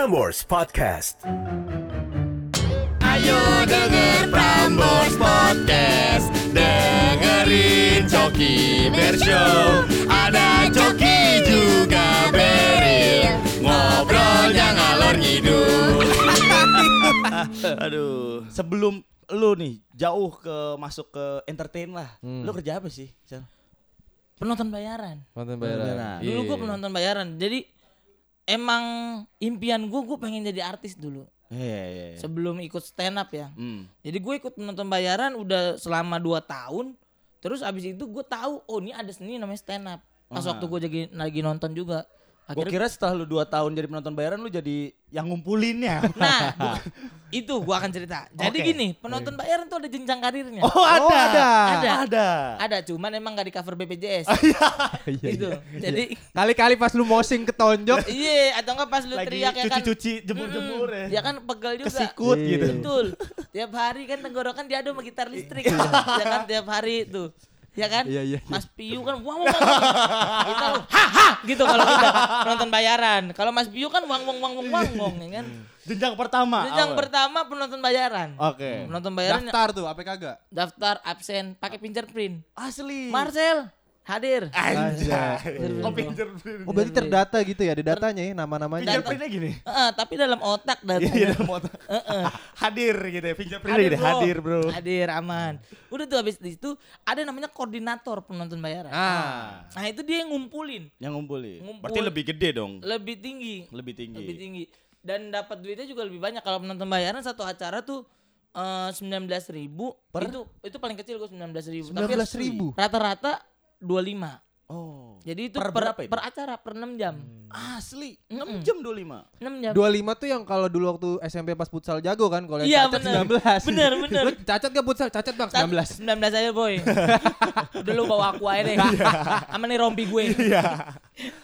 Prambors Podcast. Ayo denger Prambors Podcast Dengerin Coki Bershow Ada Coki juga Beril Ngobrolnya ngalor ngidul Aduh, sebelum lu nih jauh ke masuk ke entertain lah. Hmm. Lu kerja apa sih? Penonton bayaran. Nonton Beneran. bayaran. Dulu gue iya. penonton bayaran. Jadi emang impian gue gue pengen jadi artis dulu. Iya, iya, iya. Sebelum ikut stand up ya. Hmm. Jadi gue ikut penonton bayaran udah selama 2 tahun. Terus abis itu gue tahu oh ini ada seni namanya stand up. Pas Ah. waktu gue lagi lagi nonton juga. Gua Akhirnya kira setelah lu 2 tahun jadi penonton bayaran lu jadi yang ngumpulinnya. Nah, itu gua akan cerita. Jadi Oke. gini, penonton bayaran tuh ada jenjang karirnya. Oh, ada. Oh, ada. Ada. Ada. Ada, cuman emang gak di cover BPJS. Iya, gitu. Jadi Kali-kali pas lu mosing ketonjok. iya, atau enggak pas lu Lagi teriak ya kan. cuci-cuci jemur-jemur ya. Ya kan pegel juga. Kesikut Iya. gitu. Betul. Tiap hari kan tenggorokan diadu sama gitar listrik. ya kan tiap hari tuh. Ya kan? Iya, iya, iya. Mas Piu kan wang wang wang. Kita lu ha ha gitu kalau kita nonton bayaran. Kalau Mas Piu kan wang wang wang wang wang wang ya kan. Jenjang pertama. Apa? pertama penonton bayaran. Oke. Penonton bayaran Daftar tuh, apa kagak? daftar absen pakai fingerprint. Asli. Marcel hadir. Anjay. Oh. Oh berarti terdata gitu ya, ada datanya ya nama-namanya. Fingerprintnya gini. Heeh, tapi dalam otak Iya, datanya. dalam otak. Hadir gitu ya. Fingerprintnya Hadir, gitu. Hadir, bro. Hadir aman. Udah tuh habis di situ ada namanya koordinator penonton bayaran. Ah, Nah, itu dia yang ngumpulin yang ngumpulin. Ngumpul. Berarti lebih gede dong. lebih tinggi. Lebih tinggi. Lebih tinggi. Dan dapat duitnya juga lebih banyak kalau penonton bayaran satu acara tuh sembilan belas ribu Per? itu itu paling kecil gue sembilan belas ribu 19.000. rata-rata 25 Oh. jadi itu Per per, berapa itu? per acara per 6 jam Asli. Mm-mm. 6 jam 25. 6 jam 25 tuh yang kalau dulu waktu SMP pas futsal jago kan, kalau Iya, yang cacat bener. 19. Bener, bener. Lu cacat gak futsal? Cacat bang, 19. 19 aja boy udah lu bawa aku aja deh sama nih rompi gue Iya.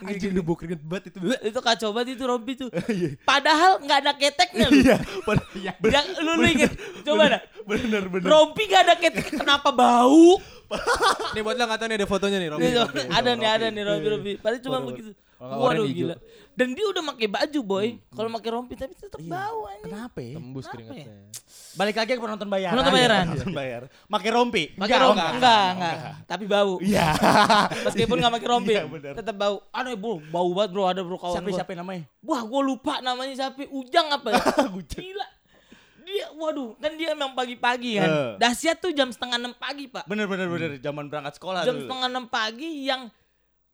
Anjing udah bau keringet banget itu. itu kacau banget itu rompi tuh padahal nggak ada keteknya lu Iya. Yang, lu, lu inget coba dah Bener bener. rompi gak ada ketek kenapa bau Nih buat lo nggak tahu nih ada fotonya nih, Romi. Nih, ada nih ada nih rompi rompi padahal cuma begitu waduh gila dan dia udah pakai baju boy kalau pakai rompi tapi tetap bau anjing Kenapa ya? Tembus Kenapa keringetnya. Balik lagi ke penonton bayaran. Penonton bayaran. Penonton bayar. Pakai rompi. pakai rompi enggak enggak tapi bau Iya. meskipun nggak pakai rompi Iya, tetap bau aneh bro bau banget bro ada bro kawan Siapa siapa namanya? Wah, gue lupa namanya siapa. Ujang apa ya? Gila. Dia, waduh, kan dia emang pagi-pagi kan. Eh. Dahsyat tuh jam setengah enam pagi, Pak. Bener bener bener. Zaman berangkat sekolah Jam dulu. setengah enam pagi yang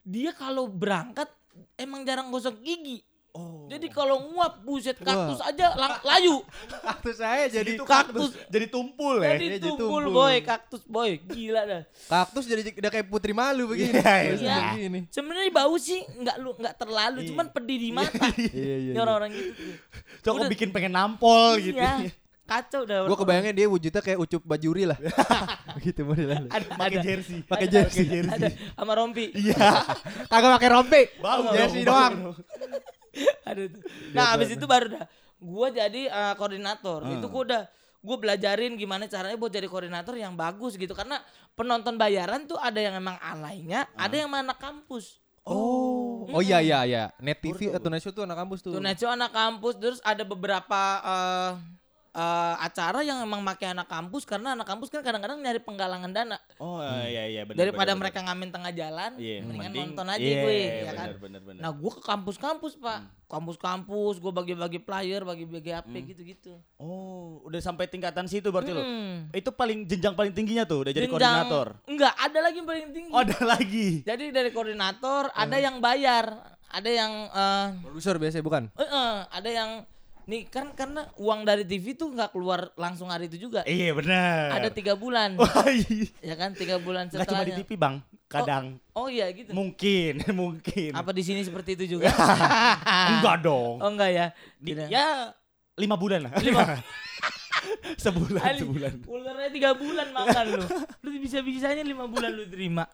dia kalau berangkat emang jarang gosok gigi. Oh. Jadi kalau nguap buset kaktus aja lang- layu. Kaktus saya jadi Itu kaktus. Jadi tumpul ya. Jadi jadi tumpul tumpul. boy, kaktus boy. Gila dah. kaktus jadi udah kayak putri malu begini. Iya, iya. Iya. begini. Sebenarnya bau sih nggak lu nggak terlalu, cuman pedih di mata. Iya iya. Ya orang-orang gitu. Cok bikin pengen nampol gitu. Kacau dah. Gue kebayangnya dia wujudnya kayak ucup bajuri lah. Begitu modelannya. ada Pakai ada. jersey. Pakai Ada, jersey. Ada sama rompi. Iya. Kagak pakai rompi. Bau Jersey doang. bau. Ada tuh. Nah, habis itu baru dah gua jadi eh, koordinator. Itu gua udah gue belajarin gimana caranya buat jadi koordinator yang bagus gitu karena penonton bayaran tuh ada yang emang alaynya, ada yang anak kampus. Oh. Oh iya iya iya. Net TV atau Show tuh anak kampus tuh. Neco anak kampus terus ada beberapa eh, eh, acara yang emang pakai anak kampus karena anak kampus kan kadang-kadang nyari penggalangan dana. Oh iya iya bener. Daripada bener, mereka ngamen tengah jalan, Iya, mendingan mending- nonton aja iya, gue, iya, ya bener, kan. bener, bener. Nah, gue ke kampus-kampus, Pak. Kampus-kampus, gue bagi-bagi flyer, bagi-bagi HP gitu-gitu. Oh, udah sampai tingkatan situ berarti lo. Hmm. Itu paling jenjang paling tingginya tuh udah jadi Jenjang- koordinator. Enggak, ada lagi yang paling tinggi. Oh, ada lagi. Jadi dari koordinator ada yang bayar, ada yang eh Produser biasanya bukan? eh, eh, ada yang nih kan karena uang dari TV tuh nggak keluar langsung hari itu juga. Iya benar. Ada tiga bulan, Wah, iya. ya kan tiga bulan Nggak cuma di setelahnya. TV bang, kadang Oh iya gitu. mungkin mungkin. Apa di sini seperti itu juga? Enggak dong. oh enggak ya. Di- ya lima bulan lah. Lima. sebulan Ali, sebulan. Ulernya tiga bulan makan lu. Lu bisa-bisanya lima bulan lu terima.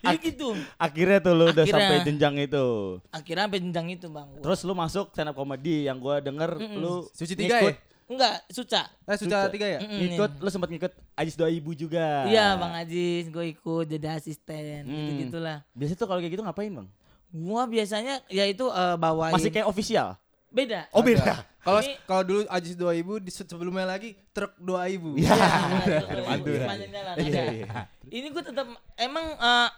Jadi gitu. Akhirnya tuh lu udah Akhirnya. sampai jenjang itu. Akhirnya sampai jenjang itu bang. Gua. Terus lu masuk stand up comedy yang gua denger lu Suci tiga ya? Enggak, Suca. Eh Suca tiga ya? Mm-mm. Ngikut lu sempat ngikut Ajis doa ibu juga. Iya bang Ajis, gue ikut jadi asisten Hmm. gitu gitulah. Biasanya tuh kalau kayak gitu ngapain bang? Gua biasanya ya itu eh, bawain. Masih kayak official. Beda. Oh beda. Kalau Ini- kalau dulu Ajis 2000 di sebelumnya lagi truk 2000. Iya. Pantura. Sepanjang jalan, Iya, ada. iya. Ini gue tetap emang eh,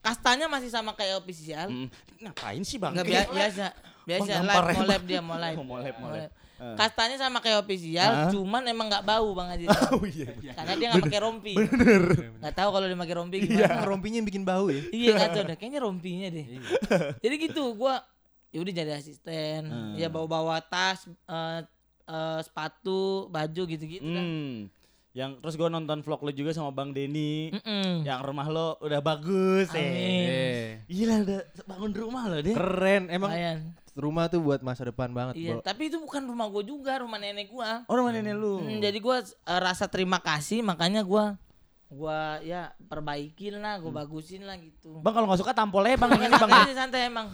kastanya masih sama kayak official. Mm, Ngapain sih bang? Enggak bia- biasa. Biasa Oh, live mau live dia mau live. Oh, mau live, mau live. Eh. Kastanya sama kayak official, Hah? cuman emang nggak bau Bang Haji. Oh iya. Karena dia nggak pakai rompi. Bener. Nggak tahu kalau dia pakai rompi gimana. Rompinya yang bikin bau ya. Iya nggak tahu deh, kayaknya rompinya deh. Jadi gitu, gua ya udah jadi asisten, Hmm. ya bawa-bawa tas, eh, eh, sepatu, baju gitu-gitu. Hmm. Yang terus gue nonton vlog lo juga sama Bang Denny. Mm-mm. Yang rumah lo udah bagus Amin. eh. Gila udah bangun rumah lo deh. keren. Emang Lumayan. rumah tuh buat masa depan banget, Iya, Bro. tapi itu bukan rumah gua juga, rumah nenek gua. Oh rumah nenek lu. Hmm, jadi gua eh, rasa terima kasih, makanya gua gua ya perbaikin lah, gua bagusin lah gitu. Bang kalau nggak suka tampolnya bang ini bang. santai, aja, santai emang.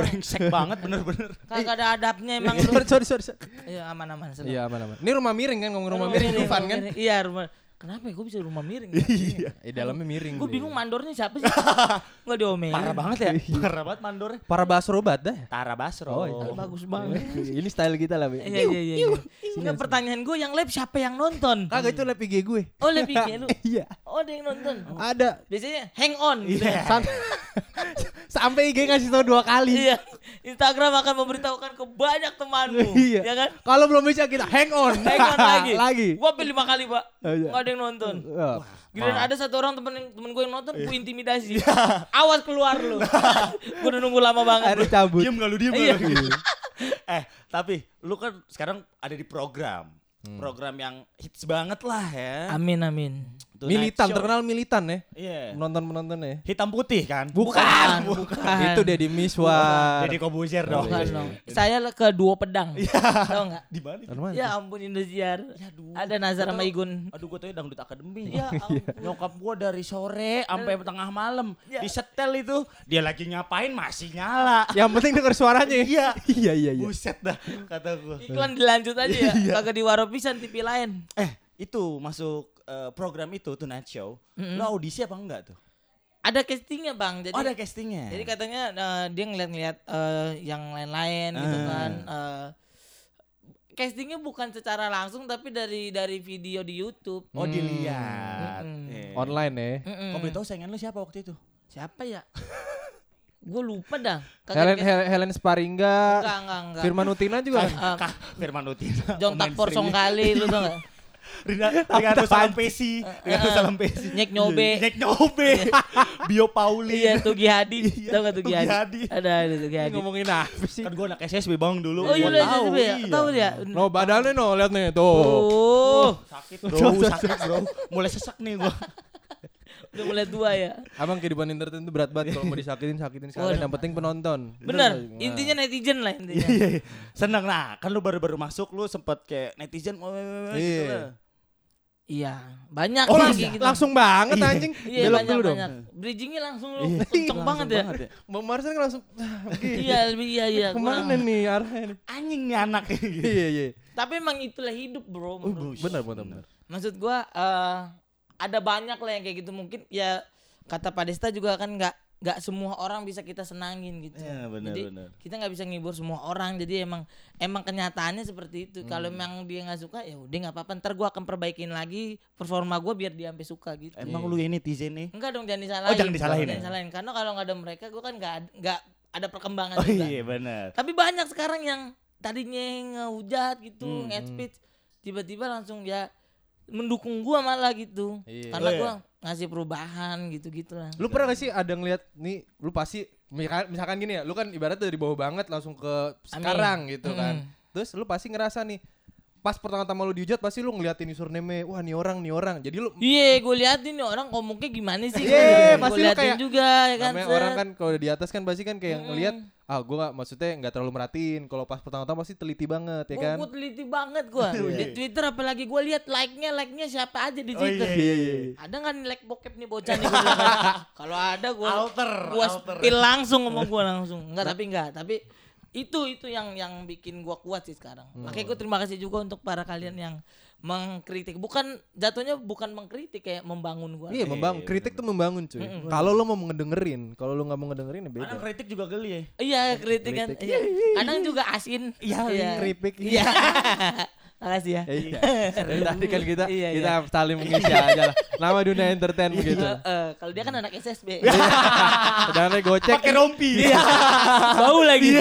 Brengsek banget bener-bener. Kagak ada adabnya emang lu. sorry, sorry, sorry. Iya aman-aman. senang. Iya, aman-aman. Ini rumah miring kan, ngomong rumah miring, miring, Dufan rumah kan? miring. Iya rumah. Kenapa ya gue bisa rumah miring? Iya. Eh, dalamnya miring. gue bro. bingung mandornya siapa sih? Gak diomelin. Parah banget ya. Parah banget mandornya. Para basro banget dah. Tara Basro. Oh, iya. Bagus banget. Ini style kita lah. Iya iya iya. iya. Enggak pertanyaan gue yang live siapa yang nonton? Kagak itu live IG gue. Oh live IG lu. Iya. Oh ada yang nonton. Ada. Biasanya hang on. gitu ya. Sam- Sampai IG ngasih tau dua kali. Iya. Instagram akan memberitahukan ke banyak temanmu. Iya. Ya kan? Kalau belum bisa kita hang on. Hang on lagi. lagi. Gue pilih lima kali pak. Oh, iya. Ada yang nonton. Wah. Giliran ada satu orang temen temen gue yang nonton, gue intimidasi. Iya. Awas keluar lu. gue udah nunggu lama banget. Harus cabut. Diem gak lu diem Iya. lu? eh tapi lu kan sekarang ada di program. Program yang hits banget lah ya. Amin amin. Tonight Militan, Show. terkenal militan ya. Iya. Penonton-penonton ya. Hitam putih kan? Bukan, bukan. Itu Deddy Miswar. Jadi Kobuzer dong. Bukan dong. Saya ke dua pedang. Tahu nggak? Di mana? Ya ampun Indosiar. Aduh. Ada Nazar sama Igun. Aduh gue tau dangdut akademi. Ya ampun. Nyokap gue dari sore sampai tengah malam di setel itu dia lagi ngapain masih nyala. Yang penting denger suaranya ya. Iya. Iya, iya, iya. Buset dah kata gue. Iklan dilanjut aja ya. Iya. Kagak diwaro pisan TV lain. Eh itu masuk eh, program itu Tonight Show. Lo audisi apa enggak tuh? Ada castingnya bang. Jadi oh ada castingnya. Jadi katanya eh, dia ngeliat-ngeliat eh, yang lain-lain gitu Ah. kan. Eh, castingnya bukan secara langsung tapi dari dari video di YouTube. oh dilihat. Mm-mm. Eh. Online ya. Mm-mm. Kau boleh tahu saingan lu siapa waktu itu? Siapa ya? Gue lupa dah. Helen di- Hel- Helen Sparingga, Enggak, enggak, enggak. Firman Utina juga. Firman Utina. Jontak porsong kali lu tau gak? Rina Ricardo Salam Pesi. Ricardo Salam Pesi. Nyek nyobe. Nyek nyobe. Bio Pauli. Iya Tugi Hadi. Iya, Tau gak Tugi Tugi Hadi? Ada ada Tugi Hadi. ngomongin apa sih? Kan gue anak SSB bang dulu. Oh iya tahu, SSB ya? iya. Tahu dia? No badannya no, lihat nih tuh. Oh, Sakit bro, sakit bro. Mulai sesak nih gue. udah mulai tua ya. Abang kehidupan entertain itu berat banget kalau mau disakitin sakitin sekalian. Waduh. Yang penting penonton. Bener, Nah. intinya netizen lah intinya. Iya, iya. Seneng nah, kan lu baru-baru masuk lu sempet kayak netizen oh, gitu Iya. lah. Iya, banyak Oh, lagi langsung- gitu. Langsung banget Iya. anjing. Iya Belok banyak dulu dong. banyak. Bridgingnya langsung lu Iya. kenceng banget ya. Bang Marcel kan langsung Iya, lebih iya iya. ke mana kurang. nih arahnya nih? Anjing nih anak gitu. Iya iya. Tapi emang itulah hidup, Bro. gua. Benar benar benar. Maksud gua eh, ada banyak lah yang kayak gitu mungkin ya kata Pak Desta juga kan nggak nggak semua orang bisa kita senangin gitu. Iya, benar, jadi benar. kita nggak bisa ngibur semua orang. Jadi emang emang kenyataannya seperti itu. Kalau Hmm. emang dia nggak suka ya udah nggak apa-apa. Ntar gua akan perbaikin lagi performa gua biar dia sampai suka gitu. Emang lu ini netizen nih? Enggak dong jangan disalahin. Oh, jangan disalahin Jangan ya? disalahin. Karena kalau nggak ada mereka gua kan nggak nggak ada perkembangan Oh juga. iya benar. Tapi banyak sekarang yang tadinya ngehujat gitu, Hmm, nge speech tiba-tiba langsung ya mendukung gua malah gitu. Iya. Karena Oh, iya. gua ngasih perubahan gitu-gitu lah. Lu pernah gak sih ada ngeliat nih lu pasti misalkan, misalkan gini ya, lu kan ibaratnya dari bawah banget langsung ke sekarang gitu kan. Terus lu pasti ngerasa nih pas pertama-tama lu dihujat pasti lu ngeliatin username wah nih orang nih orang. Jadi lu Iya, gue liatin nih orang ngomongnya gimana sih. Iya, gue pasti lu liatin kayak- juga ya kan. namanya orang kan kalau di atas kan pasti kan kayak ngeliat ah gua gak, maksudnya nggak terlalu merhatiin. Kalau pas pertama-tama pasti teliti banget ya kan. gua teliti banget gua. di Twitter apalagi gua lihat like-nya, like-nya siapa aja di Oh Twitter. iya iya iya. Ada nggak nih like bokep nih bocah nih. Kalau ada gua Alter, spill langsung ngomong gua langsung. Enggak tapi enggak, tapi Itu itu yang yang bikin gua kuat sih sekarang. Hmm. Makanya gua terima kasih juga untuk para kalian yang mengkritik. Bukan jatuhnya bukan mengkritik kayak membangun gua. Iya, membangun. Kritik tuh membangun, cuy. Kalau lu mau ngedengerin, kalau lu nggak mau ngedengerin ya beda. Kadang kritik juga geli ya. Iya kritik kan. Iya. Kadang juga asin. Iya. Keripik. Iya. Makasih ya. Iya. Dari tadi kan kita Iya, iya. kita saling mengisi aja lah. Nama dunia entertain begitu. Eh, eh, kalau dia kan anak SSB. Sedangkan gocek. Pakai rompi. Iya. Bau lagi.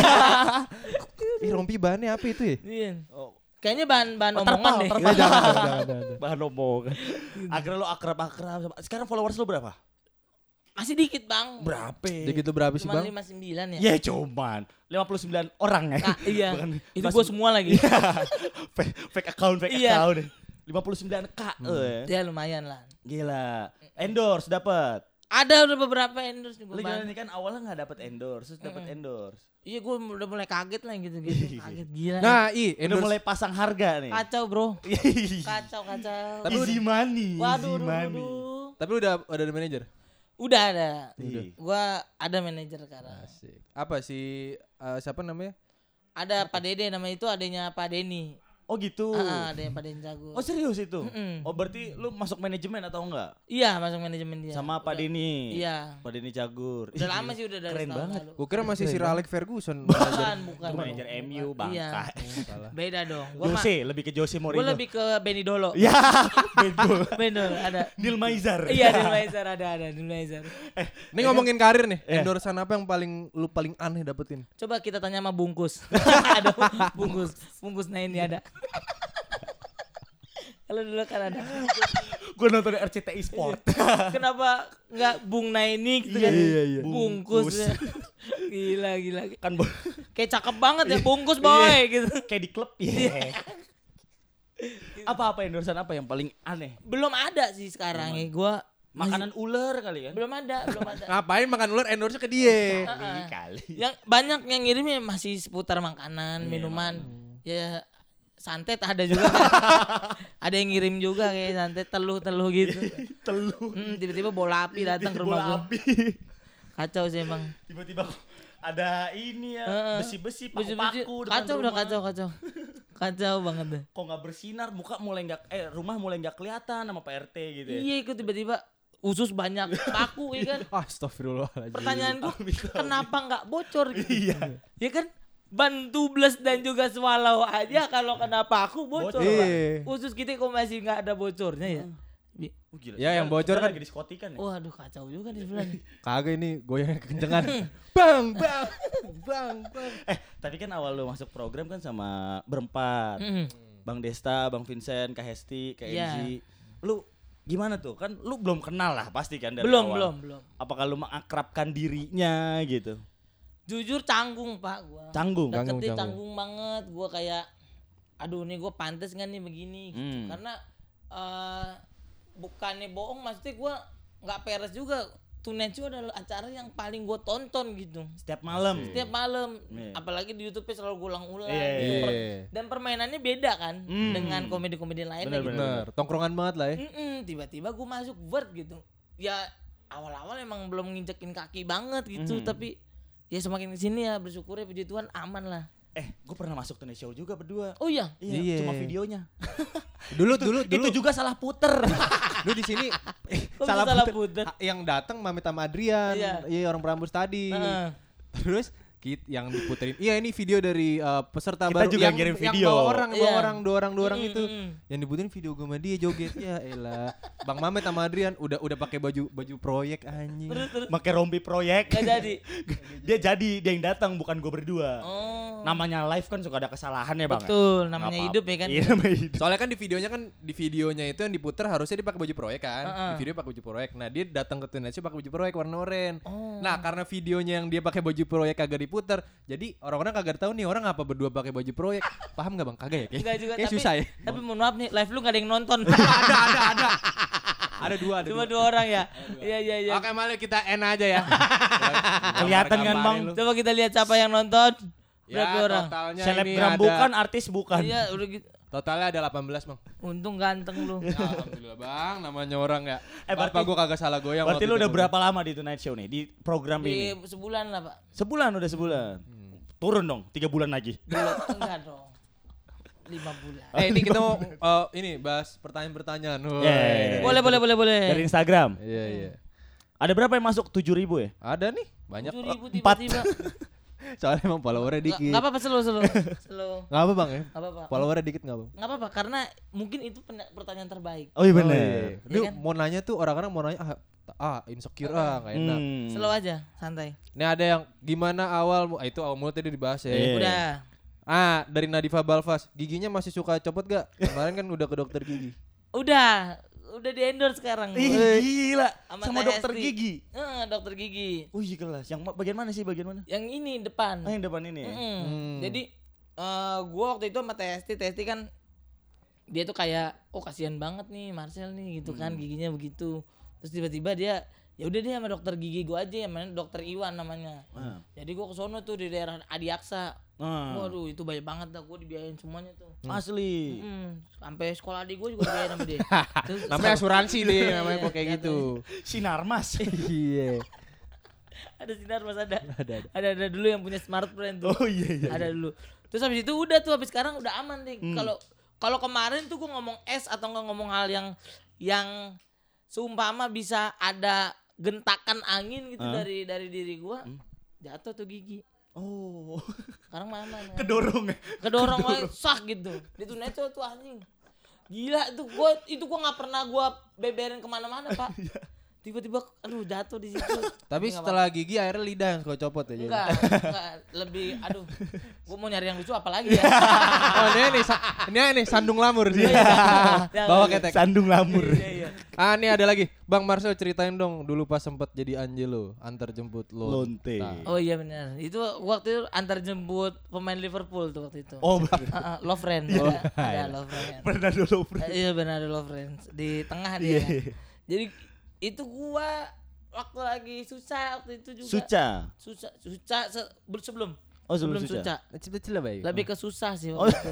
Ih, rompi bahannya apa itu ya? Iya. Oh, Kayaknya bahan bahan Terpal, omongan deh. terpal. Enggak, jangan, jangan, jangan, jangan. bahan omongan. Akhirnya lo akrab-akrab sama. Sekarang followers lo berapa? Masih dikit bang. Berapa? Jadi gitu berapa sih, Cuma Bang? 59 ya. Ya cuman 59 orang ya. Kak, iya. Bukan Itu gua semua lagi. fake, fake account, fake Iya. account. 59 k. eh. ya lumayan lah. Gila. Endorse dapat. Ada udah beberapa endorse Lu juga. gimana Bang. nih kan awalnya nggak dapat endorse, terus dapat endorse. Iya gue udah mulai kaget lah gitu gitu. Kaget gila. Nah, i Udah endorse mulai pasang harga nih. kacau bro. Kacau kacau. Tapi easy money, Waduh, easy money. Tapi udah udah ada manajer. Udah ada. Iya. Gua ada manajer sekarang. Asik. Apa sih eh, siapa namanya? Ada Pak Dede namanya itu adanya Pak Denny. Oh gitu. Ah, ada yang Pak Denny Jago. Oh serius itu? Mm-mm. Oh berarti lu masuk manajemen atau enggak? Iya, masuk manajemen dia. Sama Pak Denny. Iya. Pak Denny Cagur. Udah lama sih udah dari Keren banget. lalu. Gua kira masih Sir Alex Ferguson. Bukan, bukan. Manajer MU bangka. Iya. Beda dong. Gua Jose, lebih ke Jose gua Mourinho. lebih ke Benny Dolo. Ya, betul. Benny Dolo ada. Neil Maizar. Iya, Dil Maizar ada ada Dil Maizar. Ini ngomongin karir nih. Iya. Endorsean apa yang paling lu paling aneh dapetin? Coba kita tanya sama bungkus. ada bungkus, bungkus nah ini ada. Kalau dulu kan ada. Gue nonton RCTI Sport. Kenapa nggak Bung Naini gitu kan? Iya, iya. Bungkus. Ya. gila gila. kan Kayak cakep banget ya bungkus boy gitu. kayak di klub. Iya. Apa-apa endorsean apa yang paling aneh? Belum ada sih sekarang ya gua Makanan ular kali kan? belum ada, belum ada. Ngapain makan ular endorse ke dia? Kali kali. yang banyak yang ngirimnya masih seputar makanan, minuman. Ya santet ada juga. ada yang ngirim juga kayak santet teluh-teluh gitu. Teluh. Hmm, tiba-tiba bola api datang ke rumah Bola api. Kacau sih emang. Tiba-tiba ada ini ya, besi-besi, paku-paku depan Kacau udah kacau kacau. Kacau banget deh. Kok nggak bersinar, muka mulai nggak eh rumah mulai nggak kelihatan sama Pak RT gitu ya. Iya ikut tiba-tiba usus banyak paku ya kan. Astagfirullahaladzim. Pertanyaan gua kenapa nggak bocor gitu? Iya. Ya kan ban tubles dan juga swallow aja kalau kena paku bocor. Iya. Usus kita kok masih nggak ada bocornya ya? Oh, gila. Ya, yang bocor kan- lagi diskotikan ya. Waduh kacau juga di sebelah nih. Kagak ini goyangnya kekencengan. bang, bang, bang, bang. Eh, tadi kan awal lu masuk program kan sama berempat. Mm. Bang Desta, Bang Vincent, Kak Hesti, Kak Iya. Enzi. Lu gimana tuh? Kan lu belum kenal lah pasti kan dari Belum awal. belum belum. Apakah lu mengakrabkan dirinya gitu? Jujur canggung pak gua. Canggung. Canggung, canggung. canggung banget. Gua kayak, aduh nih gue pantas nggak nih begini. Gitu. Hmm. Karena eh bukannya bohong, maksudnya gua nggak peres juga. Show adalah acara yang paling gue tonton gitu. Setiap malam. Setiap malam, Iya. apalagi di YouTube selalu gue ulang-ulang. Iya, gitu. Per- Dan permainannya beda kan Hmm. dengan komedi-komedi lainnya Bener, gitu. Bener, tongkrongan banget lah ya. Mm-mm, tiba-tiba gue masuk word gitu. Ya awal-awal emang belum nginjekin kaki banget gitu, Mhm. tapi ya semakin ke sini ya bersyukur ya puji Tuhan aman lah. Eh, gue pernah masuk Tonight Show juga berdua. Oh iya, Iya, Iya. cuma videonya. Dulu, dulu, dulu, Itu juga salah puter. dulu di sini eh, bisa salah puter? Ah, Yang datang Mami sama Adrian, Iya. iya orang Prambors tadi. Heeh. Terus kit yang diputerin. Iya ini video dari eh, peserta Kita baru juga yang ngirim yang video. bawa orang, bawa Iya. orang, dua orang, dua orang Mm, itu. mm, mm. Yang diputerin video gue sama dia joget. ya elah. Bang Mamet sama Adrian udah udah pakai baju baju proyek anjing. Pakai rompi proyek. Gak jadi. dia jadi, dia yang datang bukan gue berdua. Oh. Namanya live kan suka ada kesalahan ya, Bang. Betul, Nggak namanya hidup ya kan. Iya, namanya hidup. Soalnya kan di videonya kan di videonya itu yang diputer harusnya dia pakai baju proyek kan. Heeh. Di video pakai baju proyek. Nah, dia datang ke Show pakai baju proyek warna oranye. Oh. Nah, karena videonya yang dia pakai baju proyek kagak diputer, jadi orang-orang kagak tahu nih orang apa berdua pakai baju proyek. Paham gak Bang? Kagak ya? Kayak, Enggak juga kayak tapi, susah ya. Tapi mohon maaf nih, live lu gak ada yang nonton. ada, ada, ada. Ada dua, ada Cuma dua. dua orang ya. Iya iya iya. Oke, malah kita N aja ya. Kelihatan kan, Bang? Coba kita lihat siapa yang nonton. Berapa ya, orang? Selebgram bukan, artis bukan. Iya, udah gitu. Totalnya ada 18, Bang. Untung ganteng lu. Ya, Alhamdulillah, Bang. Namanya orang ya. Eh, berarti- Apa gua kagak salah goyang Berarti lu udah berapa lama di Tonight Show nih? Di program Di ini? sebulan lah, Pak. Sebulan udah sebulan. Turun dong, tiga bulan lagi. Belum, enggak dong. Lima bulan. Eh ini kita mau eh, ini bahas pertanyaan-pertanyaan. Woi. Yeah. Boleh, boleh, boleh, boleh. Dari Instagram. Iya iya. Ada berapa yang masuk? 7 ribu ya? Ada nih banyak. Tujuh ribu Empat. tiba-tiba. Soalnya emang followernya Nggak dikit. nggak apa-apa slow, slow. Slow. Nggak apa bang ya? Nggak apa-apa. Followernya dikit nggak apa? Nggak apa-apa, karena mungkin itu pertanyaan terbaik. Oh iya Oh, bener. iya. Lu Iya kan? mau nanya tuh orang-orang mau nanya ah, ah insecure ah nggak enak. Hmm. Slow aja, santai. Ini ada yang gimana awal ah, itu awal mula tadi dibahas ya. Iya. Udah. Ah dari Nadifa Balfas, giginya masih suka copot gak? Kemarin kan udah ke dokter gigi. Udah. Udah di endorse sekarang. Ih, gila. Sama Sama, dokter gigi. Eh, dokter gigi. Wih, kelas. Yang bagian mana sih? Bagian mana? Yang ini depan. Ah, yang depan ini. ya? Mm-mm. Hmm. Jadi eh gua waktu itu sama Testi, Testi kan dia tuh kayak oh kasihan banget nih Marcel nih gitu kan Hmm. giginya begitu. Terus tiba-tiba dia ya udah deh sama dokter gigi gua aja yang mana dokter Iwan namanya. Ah. Jadi gua ke sono tuh di daerah Adiaksa. Ah. Waduh, itu banyak banget dah gua dibiayain semuanya tuh. Asli. Hmm, sampai sekolah adik gua juga dibiayain sama dia. Terus Namanya asuransi deh, Iya, namanya kok kayak iya, gitu. Sinar Mas. Iya. ada sinar Mas ada. Ada ada. Ada ada dulu yang punya smartphone tuh. oh iya iya. ada dulu terus habis itu udah tuh habis sekarang udah aman nih Hmm. kalau kalau kemarin tuh gue ngomong es atau nggak ngomong hal yang yang seumpama bisa ada gentakan angin gitu Hah? dari dari diri gua Hmm. jatuh tuh gigi Oh. sekarang aman kan? Kedorong ya. kedorong aja sak gitu itu neco tuh anjing gila itu gua itu gua nggak pernah gua beberin ke mana-mana pak Iya. Tiba-tiba aduh jatuh di situ Tapi nggak setelah gigi akhirnya lidah yang suka copot ya. jadi. enggak, enggak lebih aduh gua mau nyari yang lucu apalagi ya Oh ini nih, sa- ini nih sandung lamur sih. Ya, Bawa iya. ketek. Sandung lamur. Iya, iya. Ah ini ada lagi, Bang Marcel ceritain dong dulu pas sempet jadi Angelo antar jemput lo. Lonte. Oh iya benar. Itu waktu itu antar jemput pemain Liverpool tuh waktu itu. Oh, ah, love friend. ada, ada love friend. pernah dulu. Eh, Iya benar ada love friend di tengah dia. Jadi itu gua waktu lagi susah waktu itu juga. Suca. Susah, susah se- bel- sebelum. Oh, sebelum Suca. Suca. Cila-cila baik. Lebih ke susah sih Oh. waktu itu.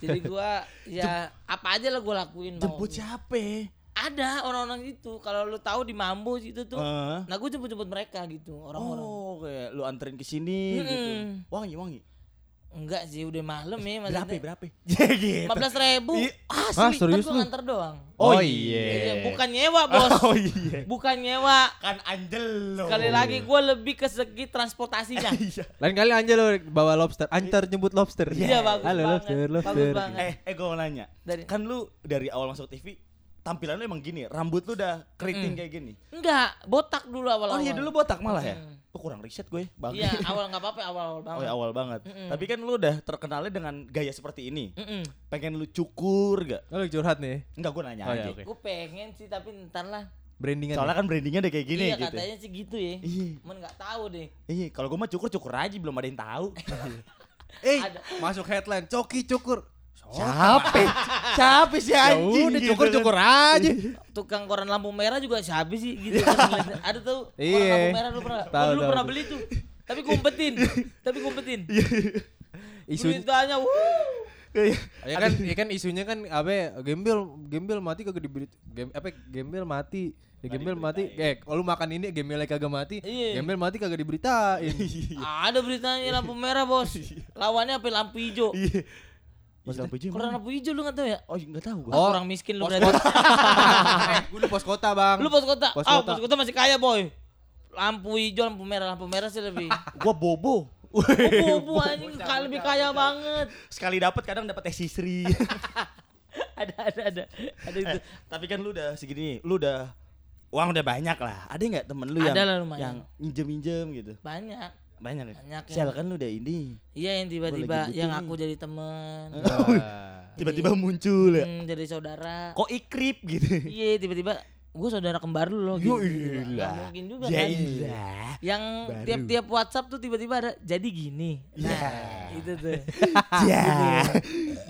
Jadi gua ya apa aja lah gua lakuin. mau. Jemput siapa? Ada orang-orang itu. Kalau lu tahu di Mambo situ tuh. Eh. Nah, gue jemput-jemput mereka gitu, orang-orang. Oh, kayak lu anterin ke sini gitu. Mm-mm. Wangi, wangi. Enggak sih, udah malam ya Berapa? maksudnya. Berapa? Ya gitu. Lima belas ribu. Ih, Asli, ah, serius kan lu? gua nganter doang. Oh, Oh, iya. Iya, bukan nyewa bos. Oh iya. Bukan nyewa. Kan Angelo. Sekali lagi gue lebih ke segi transportasinya. Iya. Lain kali Angelo bawa lobster, antar jemput lobster. Iya bagus Halo banget. lobster, Bagus lobster. banget. Eh, eh gue mau nanya. Dari- Kan lu dari awal masuk TV tampilan lu emang gini, rambut lu udah keriting kayak gini. Enggak, botak dulu awal-awal. Oh iya dulu botak malah ya? Mm. Oh kurang riset gue, bang. Iya, awal nggak apa-apa, awal-awal Oh banget. ya awal banget. Mm-mm. Tapi kan lu udah terkenalnya dengan gaya seperti ini. Mm-mm. Pengen lu cukur gak? Oh, lu curhat nih. Enggak gue nanya Oh, iya, aja. oke. Gue pengen sih, tapi ntar lah. Brandingan. Soalnya kan brandingnya udah kayak gini iya gitu. katanya sih gitu ya. Iya. Cuman nggak tahu deh. Iya, kalau gue mah cukur cukur aja belum ada yang tahu. Eh, Ada. masuk headline, coki cukur. Siapa? Siapa sih Ya anjing? udah gitu cukur-cukur kan. aja. Tukang koran lampu merah juga siapa sih gitu ngeliatnya. Ada tuh koran Iya. lampu merah lu pernah? Tahu, tahu, pernah beli tuh. Tapi kumpetin. Tapi kumpetin. Isu Beritanya wuh. Iya. ya kan, ya kan isunya kan apa gembel gembel mati kagak diberi gem, apa gembel mati ya gembel mati eh kalau lu makan ini gembelnya kagak mati Iya. gembel mati kagak diberitain Ada beritanya lampu merah bos. Lawannya apa lampu hijau. Mas lampu hijau lampu hijau lu nggak tahu ya? Oh enggak tahu gua. Ah, orang miskin lu berarti. eh, gue di pos kota bang Lu pos kota. Pos ah, kota. pos kota masih kaya boy. Lampu hijau, lampu merah, lampu merah sih lebih. Gua bobo. Bubu anjing lebih kaya banget. Sekali dapat kadang dapat teh sisri. ada ada ada ada itu. Tapi kan lu udah segini, lu udah uang udah banyak lah. Ada nggak temen lu yang Ada lah lumayan. yang minjem-minjem gitu? Banyak. Banyak ya? Banyak ya. Sel kan lu udah ini. Iya yang tiba-tiba yang aku jadi temen. Ah. Tiba-tiba muncul ya. Hmm, jadi saudara. Kok ikrip gitu. Iya tiba-tiba gue saudara kembar lu loh. Gitu. iya. Nggak mungkin juga Ya kan. iya. Yang Baru. tiap-tiap WhatsApp tuh tiba-tiba ada jadi gini. Nah, Ya. itu tuh. Ya.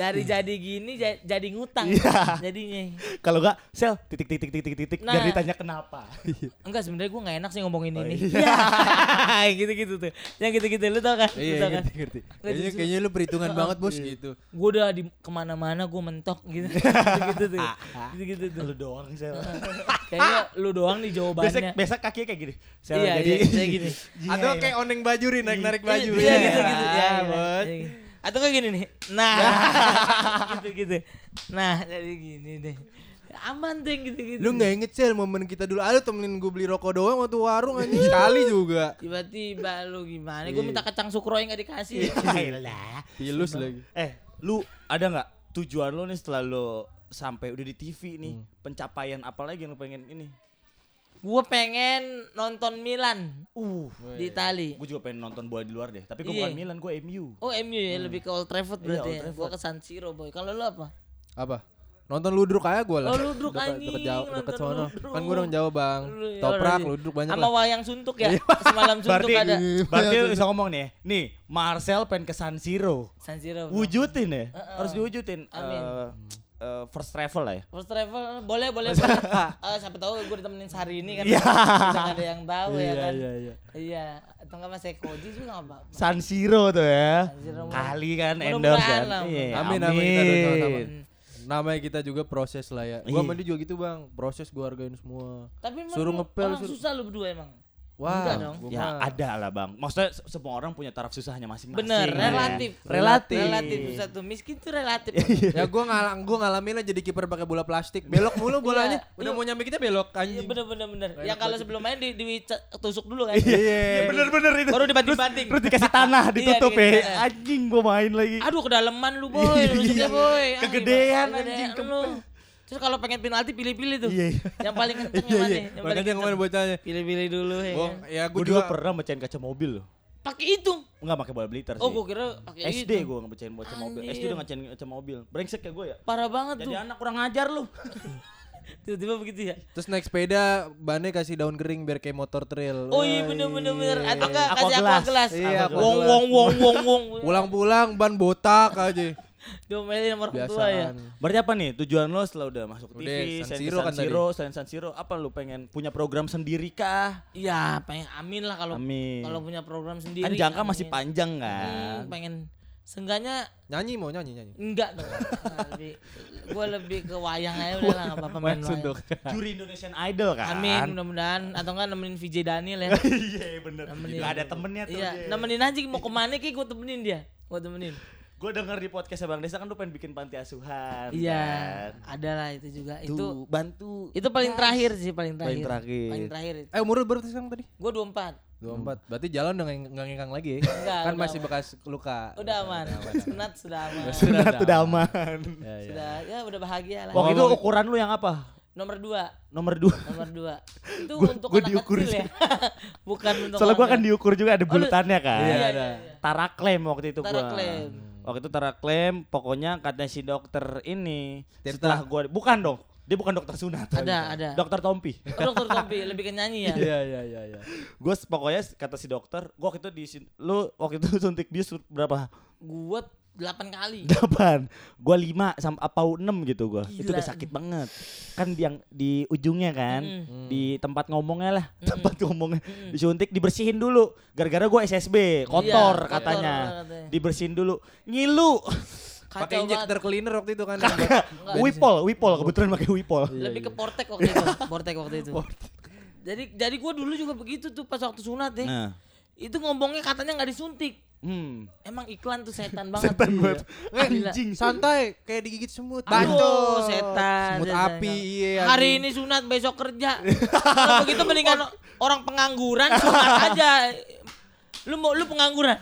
Dari jadi gini ja- jadi ngutang Iya. jadinya. Kalau enggak, sel titik titik titik titik titik Nah. biar ditanya kenapa. Enggak sebenarnya gue nggak enak sih ngomongin Oh, ini. iya. Ya. gitu-gitu tuh. Yang gitu-gitu lu tau kan? Lu Iya tau kan? ngerti Kayaknya kayaknya lu perhitungan banget bos Iya. gitu. Gue udah di ke mana-mana gue mentok gitu. gitu tuh. Gitu-gitu tuh. Lu doang, sel. Kayaknya lu doang nih Biasa jawabannya. biasa kakinya kayak gini. Sel, Iya, jadi iya, saya gini. Atau kayak oneng baju nih naik narik baju. Iya gitu gitu. Ya, Gitu. Atau kayak gini nih. Nah. gitu gitu. Nah, jadi gini deh. Aman deh gitu-gitu. Lu nggak inget sel momen kita dulu ada temenin gue beli rokok doang waktu warung anjing sekali juga. Tiba-tiba lu gimana? Iya. Gue minta kacang sukro yang gak dikasih. Ayolah. Pilus lagi. Eh, lu ada nggak tujuan lu nih setelah lu sampai udah di TV nih, Hmm. pencapaian apa lagi yang lu pengen ini? Gue pengen nonton Milan Uh, di Itali. gue juga pengen nonton bola di luar deh. Tapi gue Iya. bukan Milan, gue MU. Oh MU ya lebih ke Old Trafford Iya, berarti Old ya. Trafford. Gue ke San Siro boy. Kalau lu apa? Apa? Nonton ludruk aja gue lah. Oh, ludruk Deket- anjing, Deket jauh, deket sono. ludruk. Kan gue orang Jawa bang. Lu- ya Toprak, ludruk banyak Sama lah. wayang suntuk ya. Semalam suntuk Berarti, ada. berarti lu bisa ngomong nih, nih Marcel pengen ke San Siro. San Siro. Wujudin ya, Heeh. harus diwujudin. Amin. Eh, eh, first travel lah ya. First travel boleh boleh boleh. Eh, siapa tahu gue ditemenin sehari ini kan. Iya. Bisa nggak ada yang tahu ya kan. iya, iya. Iya. Atau nggak mas Ekoji juga nggak apa-apa. San Siro tuh ya. San Siro, Kali kan endorse kan. Iya, Amin, amin, amin. Namanya kita juga proses lah ya. Iya. Gua sama dia juga gitu bang. Proses gue hargain semua. Tapi Suruh ngepel, suruh- susah lu berdua emang. Wah, Enggak dong. gua Ya ada lah bang. Maksudnya se- semua orang punya taraf susahnya masing-masing. Bener, ya. relatif. Relatif. Relatif susah tuh. Miskin tuh relatif. ya gue ngalang gue ngalamin lah jadi kiper pakai bola plastik belok mulu bolanya Iya, udah lu- mau nyampe kita belok Iya anjing bener bener bener. Enak Yang kalau sebelum main di, ditusuk dulu kan. Iya bener-bener itu. Baru dibanting-banting. Terus dikasih tanah ditutup ya. Anjing gua main lagi. Aduh kedalaman lu boy, Kegedean, anjing, Kegedean lu. Terus kalau pengen penalti pilih-pilih tuh. Iya, iya. Yang paling kenceng iya yang mana? iya Yang paling makanya kenceng. kemarin bocahnya Pilih-pilih dulu ya. Gua, kan? ya gue Gue dulu juga pernah mecahin kaca mobil loh. Pakai itu. Enggak pakai bola blitter sih. Oh, gua kira pakai SD itu. gue ngebecain kaca mobil. SD udah ngacain kaca mobil. Brengsek ya gue ya. Parah banget Jadi tuh. anak kurang ngajar lu. Tiba-tiba begitu ya. terus naik sepeda bannya kasih daun kering biar kayak motor trail Oh iya bener bener bener. Atau enggak kasih aqua gelas. Iya, Wong wong wong wong wong. pulang-pulang ban botak aja Diomelin sama orang tua ya. Berarti apa nih tujuan lo setelah udah masuk TV, Udah, San selain Siro San kan. Siro, selain San Siro, apa lu pengen punya program sendiri kah? Iya, pengen amin lah kalau Amin. kalau punya program sendiri. Kan jangka masih amin. panjang Hmm, kan. pengen Seenggaknya nyanyi mau nyanyi nyanyi enggak dong. lebih gue lebih ke wayang aja udah lah enggak apa-apa main wayang. Juri Indonesian Idol kan. Amin mudah-mudahan atau enggak nemenin VJ Daniel ya. Iya bener. Nemenin. Gak ada temennya tuh. Iya, nemenin aja mau ke mana kayak gue temenin dia. Gue temenin. Gue denger di podcast Bang Desa kan lu pengen bikin panti asuhan. Iya, kan? ada lah itu juga. Tuh, Itu bantu. itu paling terakhir sih, paling terakhir. Paling terakhir. Paling terakhir itu. eh umur lu berapa sekarang tadi Gue 24. 24 berarti jalan udah nggak ngengkang lagi Enggak, kan masih aman. bekas luka Udah aman. Sunat sudah aman. Sunat udah aman. ya, ya. Sudah ya udah bahagia lah. Waktu itu ukuran lu yang apa? Nomor 2. Nomor dua. Nomor 2. Itu Gua- untuk gua anak diukur kecil ya. Bukan untuk Soalnya gua orang kan diukur juga ada lu- bulutannya kan. Iya, Iya, ada. iya, iya. Taraklem waktu itu gua. Klaim. Waktu itu taraklem, pokoknya katanya si dokter ini Tirta. setelah gua bukan dong. Dia bukan dokter sunat. Ada, ada. Dokter Tompi. Oh, dokter Tompi lebih ke nyanyi ya. iya iya iya iya Gue pokoknya kata si dokter, gua waktu itu di lu waktu itu suntik bius berapa? Gua 8 kali. Delapan. Gua lima sampai apa enam gitu gua. Itu udah sakit banget. Kan yang di ujungnya kan, Mm. di tempat ngomongnya lah, tempat ngomongnya disuntik dibersihin dulu. Gara-gara gua SSB, kotor Iya, katanya. kotor katanya. Dibersihin dulu. Ngilu. Pakai injektor banget. cleaner waktu itu kan Wipol, Wipol kebetulan pakai Wipol. Lebih ke portek waktu itu. Portek waktu itu. Jadi jadi gua dulu juga begitu tuh pas waktu sunat ya. Nah. Itu ngomongnya katanya nggak disuntik. Hmm. Emang iklan tuh setan banget. Setan Iya. banget. Gila. anjing santai kayak digigit semut Bacot. setan. semut setan. api iya Hari ini sunat, besok kerja. Kalau begitu mendingan orang pengangguran sunat aja. Lu mau lu pengangguran,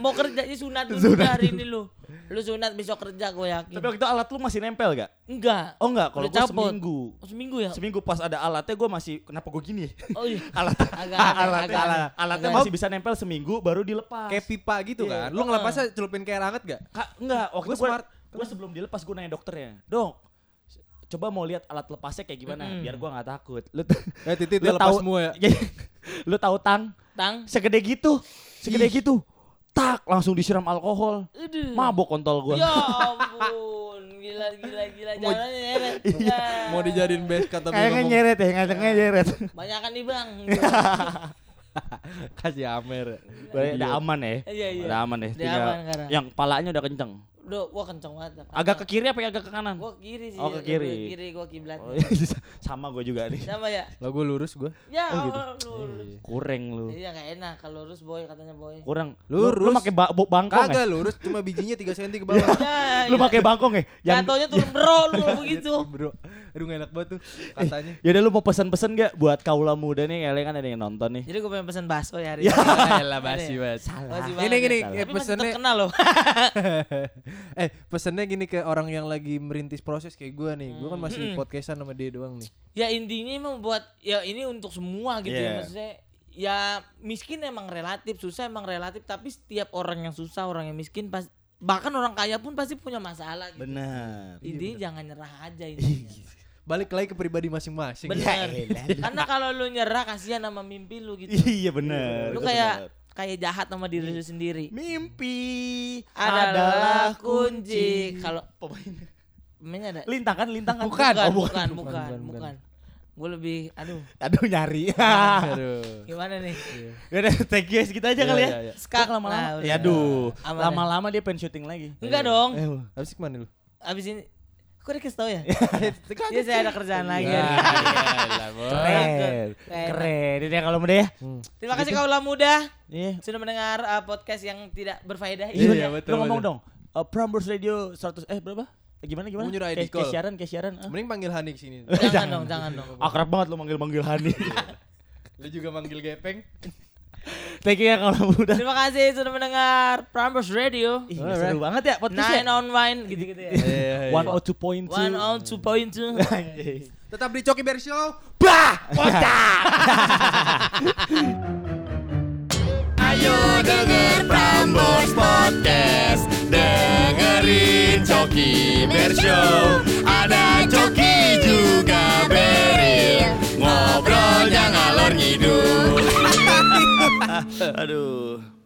mau kerja ya sunat dulu Sunat hari ini lu. Lu sunat besok kerja gue yakin. Tapi waktu itu alat lu masih nempel gak? Enggak. Oh enggak, kalau cabut. seminggu. Oh, seminggu ya? Seminggu pas ada alatnya gua masih kenapa gua gini? Oh iya. alat Agak alatnya, agak alatnya Agak masih bisa nempel seminggu baru dilepas. kayak pipa gitu Iya. kan lu ngelepasnya celupin kayak ranget gak Kak, enggak, waktu smart. gua sebelum dilepas gua nanya dokternya, "Dok, coba mau lihat alat lepasnya kayak gimana Mm-mm. biar gua nggak takut." Lu eh titit lu lepas tahu semua ya lu tahu tang Tang. segede gitu, segede gitu. Tak langsung disiram alkohol. Aduh. Mabok kontol gua. Ya ampun, gila gila gila jalannya nyeret. Ya. Mau dijadiin base kata Kayaknya nyeret ya, ngajengnya nyeret. Banyakan nih bang. kasih Amer. Udah udah aman ya. Iya iya. Udah aman ya. Udah Tinggal aman yang palanya udah kenceng. Udah, wah kenceng banget. Agak ke kiri apa agak ke kanan? Gua kiri sih. Oh, ke kiri. Kiri gua kiblat. Oh, iya, sama gue juga nih. Sama ya? Lah gue lurus gue. Ya, Oh, gitu. Lurus. Kurang lu. Iya gak enak kalau lurus boy katanya boy. Kurang. Lu, Lurus. lu pakai ba bangkong Kagak ya? lurus cuma bijinya 3 cm ke bawah. Ya, Lu ya. pakai bangkong ya? Yang Jatuhnya turun bro lu begitu. Bro, aduh gak enak banget tuh katanya. Yaudah lu mau pesan-pesan gak buat kaula muda nih kalian kan ada yang nonton nih. Jadi gue pengen pesen bakso ya hari Ya. ini. Elah basi banget. Ini gini, ya. eh, Tapi masih pesennya terkenal loh. eh pesennya gini ke orang yang lagi merintis proses kayak gue nih. Gue kan masih Hmm. podcastan sama dia doang nih. ya intinya emang buat ya ini untuk semua gitu ya Yeah. maksudnya ya miskin emang relatif susah emang relatif tapi setiap orang yang susah orang yang miskin pas bahkan orang kaya pun pasti punya masalah gitu. Benar. intinya jangan nyerah aja intinya Balik lagi ke pribadi masing-masing. bener elah. karena kalau lu nyerah kasihan sama mimpi lu gitu Iya benar. lu kayak benar. Kayak jahat sama diri lu sendiri mimpi adalah kunci kalau pemain pemainnya ada lintang kan lintang kan bukan Oh, bukan bukan bukan, bukan, bukan. gue lebih aduh aduh nyari Aduh. gimana nih Udah thank you guys kita aja Iya, kali iya, ya. iya. Skak lama-lama. Nah, udah. ya aduh, ya. lama-lama dia pengen syuting lagi. enggak dong Eh, Habis ke mana lu? abis ini kok dikasih tau ya Dia saya ada kerjaan lagi Iya. ini. keren. Keren. Ini ya kalau muda ya. Terima kasih kaulah muda Iya. sudah mendengar uh, podcast yang tidak berfaedah Iya, ini. betul, Lu ngomong betul. dong. Uh, Prambors Radio 100 eh berapa? Eh, Gimana gimana? Mau nyuruh ID kayak call. siaran, kayak siaran. ah. Mending panggil Hani ke sini. Jangan dong, jangan dong. Akrab banget lu manggil-manggil Hani. Lu juga manggil Gepeng. Thank you ya kalau muda. Terima kasih sudah mendengar Prambors Radio. Ih, seru banget ya podcastnya. Nine on wine gitu-gitu ya. One oh two point two. One on two point two. Tetap di Coki Bear Show. Bah, kocak. Ayo denger Prambors Podcast Dengerin Coki Bear Show Ada Coki juga Beril Ngobrolnya ngalor ngidul Aduh.